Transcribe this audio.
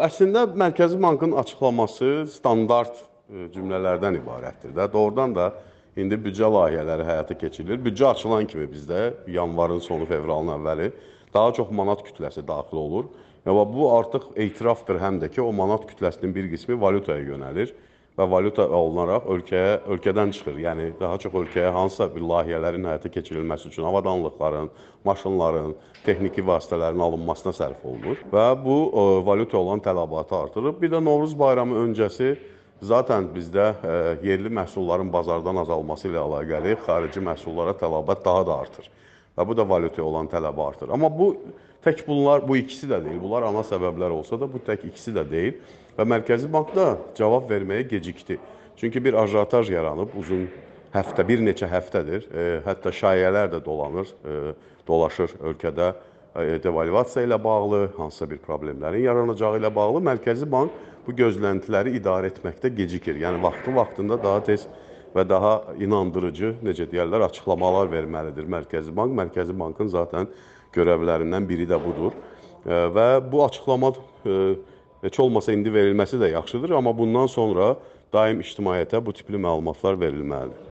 Əslində Mərkəzi Bankın açıqlaması standart e, cümlələrdən ibarətdir də. Doğrudan da indi büdcə layihələri həyata keçirilir. Büdcə açılan kimi bizdə yanvarın sonu, fevralın əvvəli daha çox manat kütləsi daxil olur. Və bu artıq etirafdır həm də ki, o manat kütləsinin bir qismi valyutaya yönəlir və valyuta olunaraq ölkəyə ölkədən çıxır. Yəni daha çox ölkəyə hansısa bir layihələrin həyata keçirilməsi üçün avadanlıqların, maşınların, texniki vasitələrin alınmasına sərf olunur və bu ə, valyuta olan tələbatı artırır. Bir də Novruz bayramı öncəsi Zaten bizdə ə, yerli məhsulların bazardan azalması ilə əlaqəli xarici məhsullara tələbat daha da artır. Və bu da valyutaya olan tələbi artır. Amma bu tək bunlar, bu ikisi də deyil. Bunlar ana səbəblər olsa da bu tək ikisi də deyil. Və Mərkəzi Bank da cavab verməyə gecikdi. Çünki bir ajotaj yaranıb uzun həftə, bir neçə həftədir. E, hətta şayələr də dolanır, e, dolaşır ölkədə e, devalvasiya ilə bağlı, hansısa bir problemlərin yaranacağı ilə bağlı Mərkəzi Bank bu gözləntiləri idarə etməkdə gecikir. Yəni vaxtı vaxtında daha tez və daha inandırıcı, necə deyirlər, açıqlamalar verməlidir Mərkəzi Bank. Mərkəzi Bankın zaten görevlərindən biri də budur. E, və bu açıqlama e, heç olmasa indi verilməsi də yaxşıdır, amma bundan sonra daim ictimaiyyətə bu tipli məlumatlar verilməlidir.